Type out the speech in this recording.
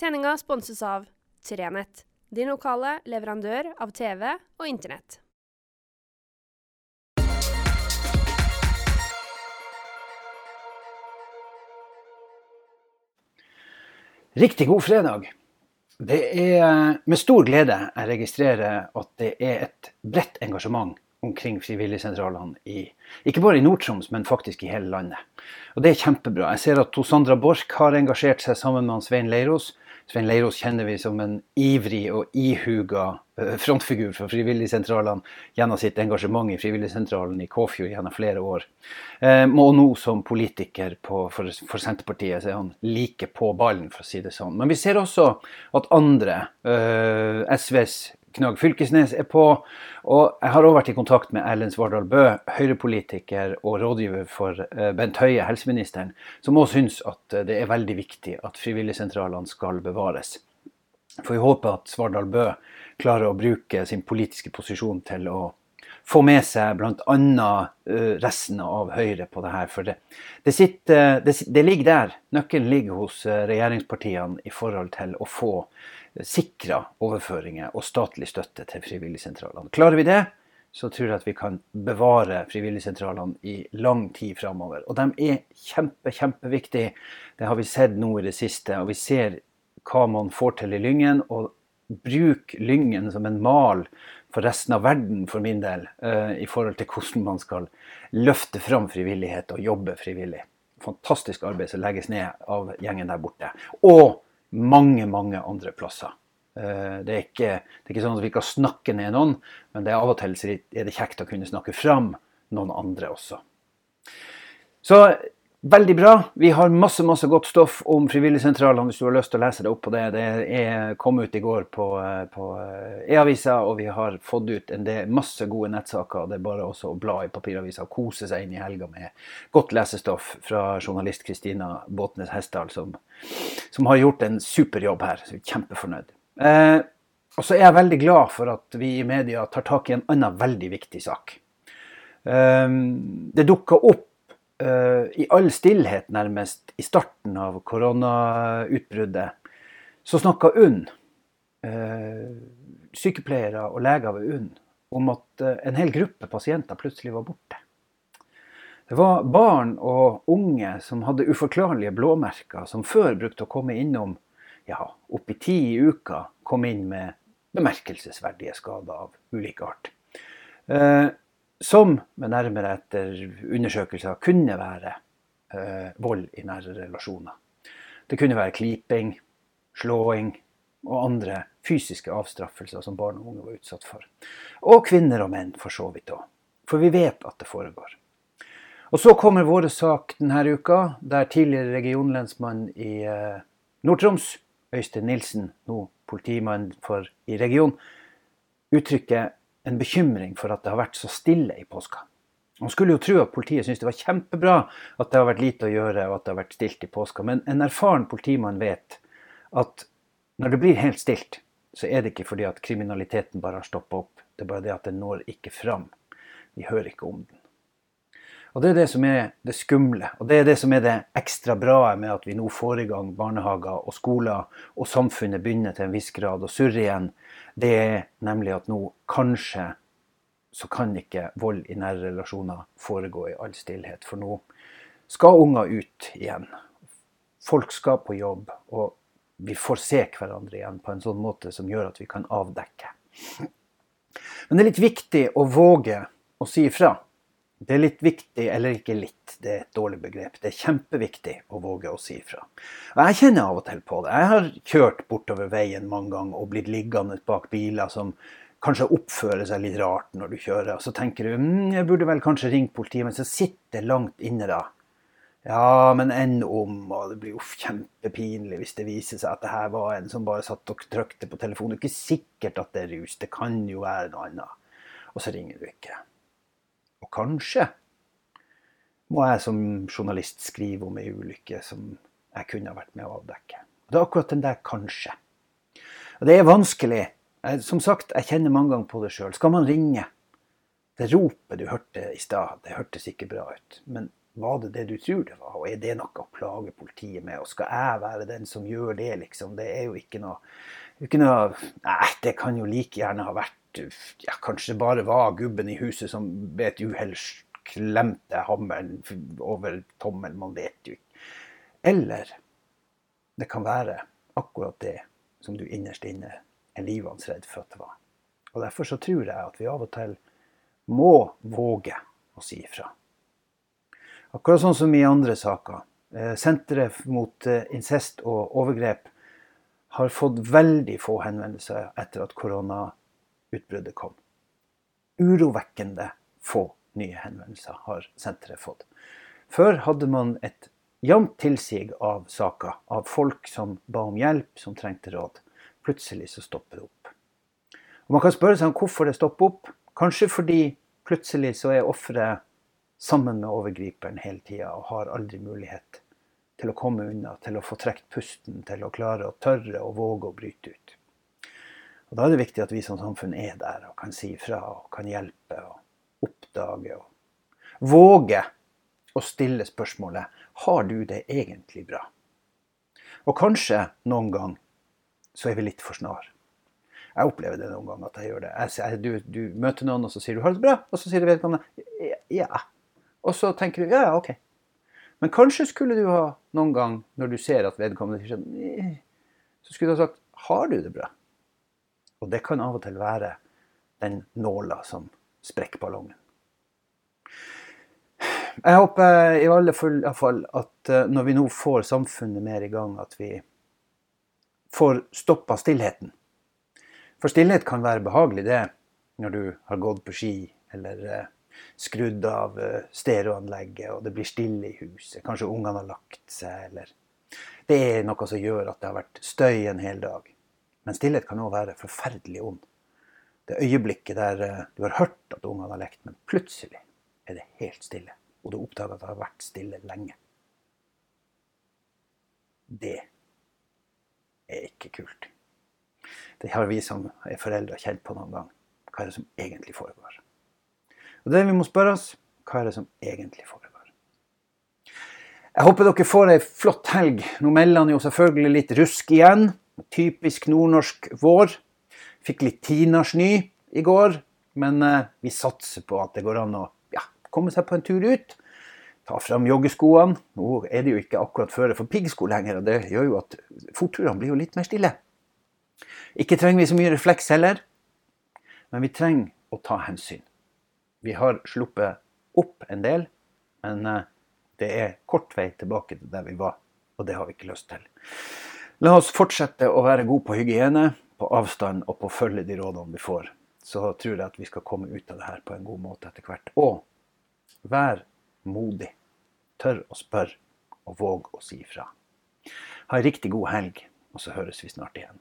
Sendinga sponses av Trenett, din lokale leverandør av TV og Internett. Riktig god fredag. Det er med stor glede jeg registrerer at det er et bredt engasjement omkring frivilligsentralene, i, ikke bare i Nord-Troms, men faktisk i hele landet. Og Det er kjempebra. Jeg ser at Sandra Borch har engasjert seg sammen med Svein Leiros. Svein Leiros kjenner vi som en ivrig og ihuga eh, frontfigur for frivilligsentralene gjennom sitt engasjement i frivilligsentralen i Kåfjord gjennom flere år. Eh, og nå som politiker på, for, for, Senterpartiet så er han like på ballen, for å si det sånn. Men vi ser også at andre, eh, SVs Knag Fylkesnes er på. Og jeg har òg vært i kontakt med Erlend Svardal Bø, Høyre-politiker og rådgiver for eh, Bent Høie, helseministeren, som òg syns at eh, det er veldig viktig at frivilligsentralene skal bevares. For vi håper at Svardal Bø klarer å bruke sin politiske posisjon til å få med seg bl.a. Eh, resten av Høyre på det her. For det, det, sitter, det, det ligger der. Nøkkelen ligger hos regjeringspartiene i forhold til å få sikra overføringer og statlig støtte til frivilligsentralene. Klarer vi det, så tror jeg at vi kan bevare frivilligsentralene i lang tid framover. Og de er kjempe, kjempeviktige. Det har vi sett nå i det siste. Og vi ser hva man får til i Lyngen. Og bruk Lyngen som en mal for resten av verden, for min del, uh, i forhold til hvordan man skal løfte fram frivillighet og jobbe frivillig. Fantastisk arbeid som legges ned av gjengen der borte. Og mange, mange andre plasser. Eh, det er, ikke, det er ikke sånn at vi kan snakke ned noen, men det er av og til er det kjekt å kunne snakke fram noen andre også. Så Veldig bra. Vi har masse masse godt stoff om frivilligsentralene hvis du har lyst til å lese deg opp på det. Det er, kom ut i går på, eh, på eh, e-avisa, og vi har fått ut en del, masse gode nettsaker. Det er bare også å bla i papiravisa og kose seg inn i helga med godt lesestoff fra journalist Kristina Båtnes Hesdal, som, som, har gjort en super jobb her. Så kjempefornøyd. Eh, og så er jeg veldig glad for at vi i media tar tak i en annen veldig viktig sak. Eh, det dukka opp i all stillhet, nærmest, i starten av koronautbruddet, så snakka UNN, uh, sykepleiere og leger ved UNN, om at uh, en hel gruppe pasienter plutselig var borte. Det var barn og unge som hadde uforklarlige blåmerker, som før brukte å komme innom ja, oppi ti i uka, kom inn med bemerkelsesverdige skader av ulik art. Som med nærmere etter undersøkelser kunne være eh, vold i nære relasjoner. Det kunne være kliping, slåing og andre fysiske avstraffelser som barn og unge var utsatt for. Og kvinner og menn for så vidt òg. For vi vet at det foregår. Og så kommer vår sak denne uka, der tidligere regionlensmann i eh, Nord-Troms, Øystein Nilsen, nå politimann for, i region, uttrykker en bekymring for at det har vært så stille i påska. Man skulle jo tro at politiet syntes det var kjempebra at det har vært lite å gjøre og at det har vært stilt i påska, men en erfaren politimann vet at når det blir helt stilt, så er det ikke fordi at kriminaliteten bare har stoppa opp. Det er bare det at den når ikke fram. Vi hører ikke om den. Og Det er det som er det skumle, og det er det som er det ekstra bra med at vi nå får i gang barnehager og skoler, og samfunnet begynner til en viss grad å surre igjen. Det er nemlig at nå kanskje så kan ikke vold i nære relasjoner foregå i all stillhet. For nå skal unger ut igjen. Folk skal på jobb, og vi får se hverandre igjen på en sånn måte som gjør at vi kan avdekke. Men det er litt viktig å våge å si ifra. Det er litt viktig, eller ikke litt, det er et dårlig begrep. Det er kjempeviktig å våge å si ifra. Jeg kjenner av og til på det. Jeg har kjørt bortover veien mange ganger og blitt liggende bak biler som kanskje oppfører seg litt rart når du kjører. Og så tenker du mm, jeg burde vel kanskje ringt politiet, men så sitter det langt inne da. Ja, men enn om, og det blir jo kjempepinlig hvis det viser seg at det her var en som bare satt og trykte på telefonen. Det er ikke sikkert at det er rus, det kan jo være noe annet. Og så ringer du ikke. Kanskje må jeg som journalist skrive om ei ulykke som jeg kunne ha vært med å avdekke. Det er akkurat den der 'kanskje'. Og Det er vanskelig. Som sagt, jeg kjenner mange ganger på det sjøl. Skal man ringe? Det ropet du hørte i stad, det hørtes ikke bra ut. Men var det det du tror det var? Og er det noe å plage politiet med? Og skal jeg være den som gjør det, liksom? Det er jo ikke noe, ikke noe Nei, det kan jo like gjerne ha vært ja, Kanskje det bare var gubben i huset som ved et uhell klemte hammeren over tommelen. Man vet jo ikke. Eller det kan være akkurat det som du innerst inne er livende redd for at det var. Og Derfor så tror jeg at vi av og til må våge å si ifra. Akkurat sånn som i andre saker. Eh, senteret mot eh, incest og overgrep har fått veldig få henvendelser etter at koronautbruddet kom. Urovekkende få nye henvendelser har senteret fått. Før hadde man et jevnt tilsig av saker, av folk som ba om hjelp, som trengte råd. Plutselig så stopper det opp. Og man kan spørre seg om hvorfor det stopper opp. Kanskje fordi plutselig så er offeret sammen med overgriperen hele tida og har aldri mulighet til å komme unna, til å få trukket pusten, til å klare å tørre og våge å bryte ut. Og Da er det viktig at vi som samfunn er der og kan si ifra og kan hjelpe og oppdage. og Våge å stille spørsmålet har du det egentlig bra. Og kanskje noen gang så er vi litt for snar. Jeg opplever det noen ganger at jeg gjør det. Jeg, du, du, møter noen, og så sier du 'har det bra', og så sier vedkommende 'ja'. Og så tenker du ja, OK. Men kanskje skulle du ha noen gang, når du ser at vedkommende sier sånn Så skulle du ha sagt har du det bra? Og det kan av og til være den nåla som sprekker ballongen. Jeg håper i alle fall at eh, når vi nå får samfunnet mer i gang, at vi får stoppa stillheten. For stillhet kan være behagelig, det, når du har gått på ski eller eh, skrudd av eh, stereoanlegget, og det blir stille i huset. Kanskje ungene har lagt seg, eller Det er noe som gjør at det har vært støy en hel dag. Men stillhet kan òg være forferdelig ond. Det øyeblikket der eh, du har hørt at ungene har lekt, men plutselig er det helt stille. Og du oppdager at det har vært stille lenge. Det er ikke kult. Det har vi som er foreldre kjent på noen gang. Hva er det som egentlig foregår? Og det vi må spørre oss, hva er det som egentlig foregår? Jeg håper dere får ei flott helg. Nå melder han jo selvfølgelig litt rusk igjen. Typisk nordnorsk vår. Fikk litt tinasnø i går, men eh, vi satser på at det går an å ja, komme seg på en tur ut. Ta fram joggeskoene. Nå er det jo ikke akkurat føre for piggsko lenger, og det gjør jo at fotturene blir jo litt mer stille. Ikke trenger vi så mye refleks heller, men vi trenger å ta hensyn. Vi har sluppet opp en del, men eh, det er kort vei tilbake til der vi var, og det har vi ikke lyst til. La oss fortsette å være gode på hygiene, på avstand og på å følge de rådene vi får. Så tror jeg at vi skal komme ut av det her på en god måte etter hvert. Og vær modig. Tør å spørre, og våg å si ifra. Ha en riktig god helg, og så høres vi snart igjen.